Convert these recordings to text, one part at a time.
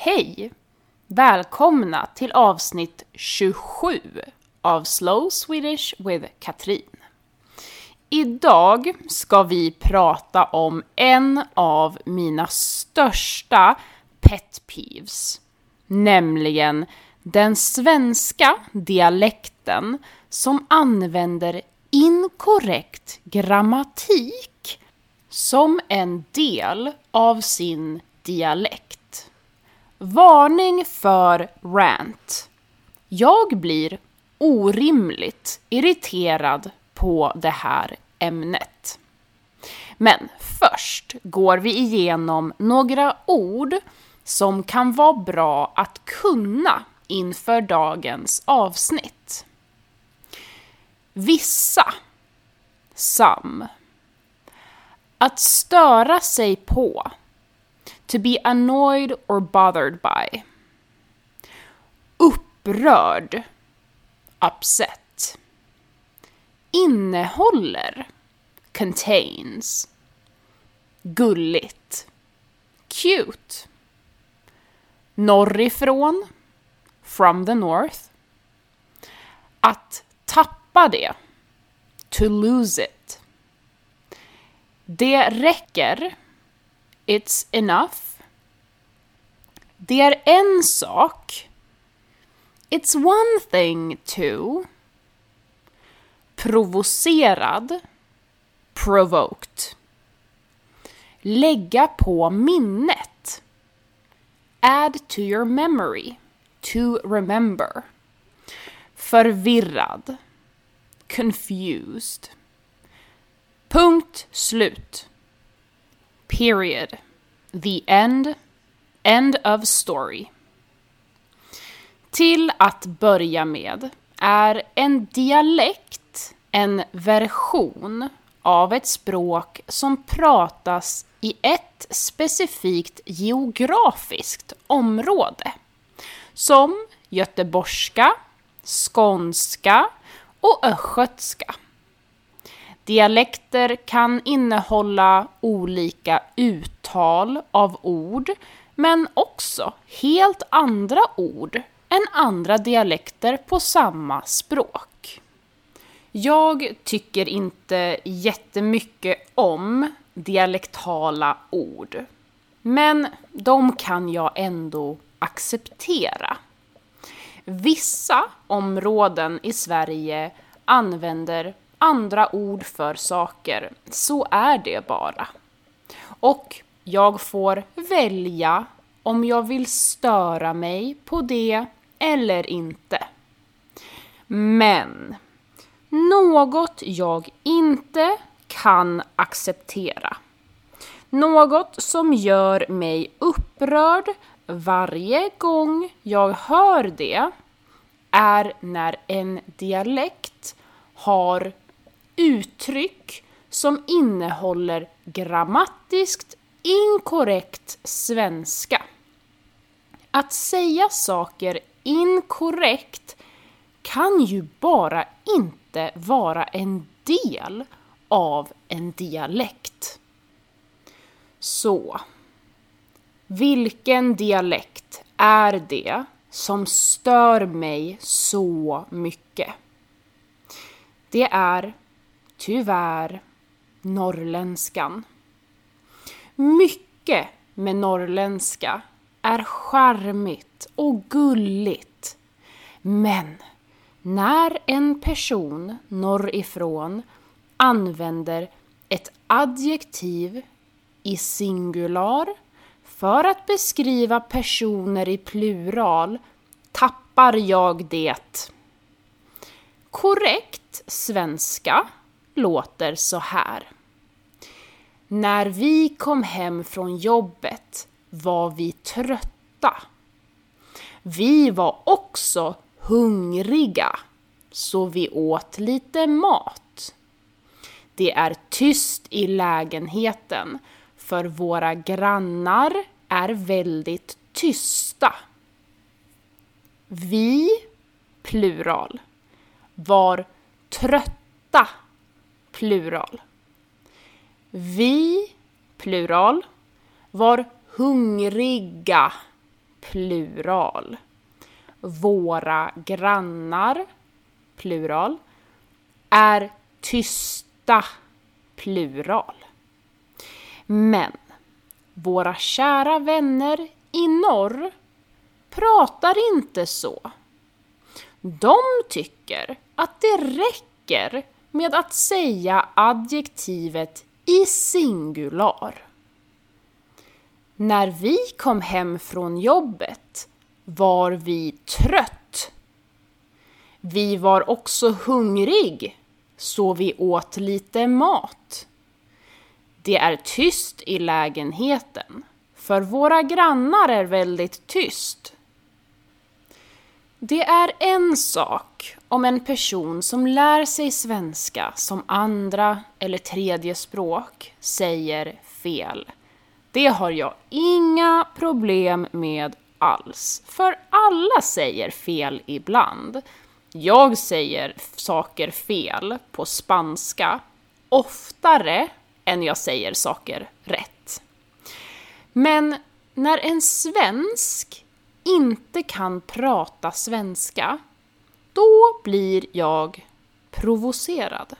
Hej! Välkomna till avsnitt 27 av Slow Swedish with Katrin. Idag ska vi prata om en av mina största pet peeves, nämligen den svenska dialekten som använder inkorrekt grammatik som en del av sin dialekt. Varning för rant. Jag blir orimligt irriterad på det här ämnet. Men först går vi igenom några ord som kan vara bra att kunna inför dagens avsnitt. Vissa. Sam. Att störa sig på. To be annoyed or bothered by. Upprörd. Upset. Innehåller. Contains. Gulligt. Cute. Norrifrån. From the north. Att tappa det. To lose it. Det räcker. It's enough. Det är en sak. It's one thing to. Provocerad. Provoked. Lägga på minnet. Add to your memory. To remember. Förvirrad. Confused. Punkt slut. Period. The end. End of story. Till att börja med är en dialekt en version av ett språk som pratas i ett specifikt geografiskt område. Som göteborgska, skånska och östgötska. Dialekter kan innehålla olika uttal av ord, men också helt andra ord än andra dialekter på samma språk. Jag tycker inte jättemycket om dialektala ord, men de kan jag ändå acceptera. Vissa områden i Sverige använder andra ord för saker. Så är det bara. Och jag får välja om jag vill störa mig på det eller inte. Men något jag inte kan acceptera. Något som gör mig upprörd varje gång jag hör det är när en dialekt har uttryck som innehåller grammatiskt inkorrekt svenska. Att säga saker inkorrekt kan ju bara inte vara en del av en dialekt. Så, vilken dialekt är det som stör mig så mycket? Det är tyvärr norrländskan. Mycket med norrländska är charmigt och gulligt. Men när en person norrifrån använder ett adjektiv i singular för att beskriva personer i plural tappar jag det. Korrekt svenska låter så här. När vi kom hem från jobbet var vi trötta. Vi var också hungriga, så vi åt lite mat. Det är tyst i lägenheten, för våra grannar är väldigt tysta. Vi, plural, var trötta, plural. Vi, plural, var hungriga, plural. Våra grannar, plural, är tysta, plural. Men våra kära vänner i norr pratar inte så. De tycker att det räcker med att säga adjektivet i singular. När vi kom hem från jobbet var vi trött. Vi var också hungrig, så vi åt lite mat. Det är tyst i lägenheten, för våra grannar är väldigt tyst. Det är en sak om en person som lär sig svenska som andra eller tredje språk säger fel. Det har jag inga problem med alls, för alla säger fel ibland. Jag säger saker fel på spanska oftare än jag säger saker rätt. Men när en svensk inte kan prata svenska, då blir jag provocerad.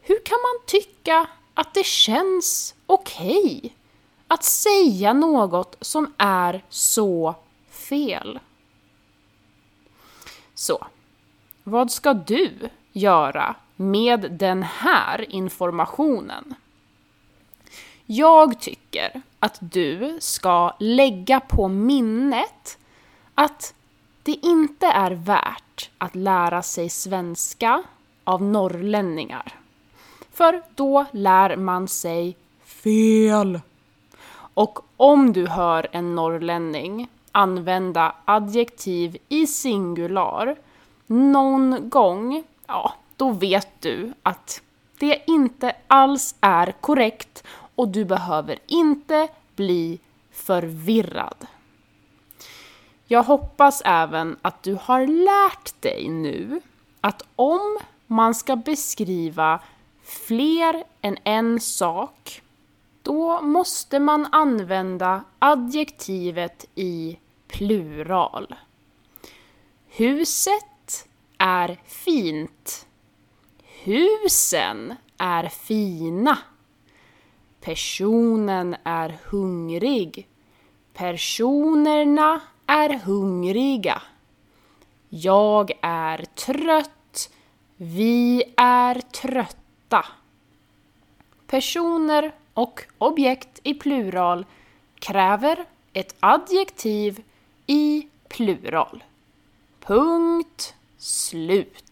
Hur kan man tycka att det känns okej okay att säga något som är så fel? Så, vad ska du göra med den här informationen? Jag tycker att du ska lägga på minnet att det inte är värt att lära sig svenska av norrlänningar. För då lär man sig fel. Och om du hör en norrlänning använda adjektiv i singular någon gång, ja, då vet du att det inte alls är korrekt och du behöver inte bli förvirrad. Jag hoppas även att du har lärt dig nu att om man ska beskriva fler än en sak, då måste man använda adjektivet i plural. Huset är fint. Husen är fina. Personen är hungrig. Personerna är hungriga. Jag är trött. Vi är trötta. Personer och objekt i plural kräver ett adjektiv i plural. Punkt slut.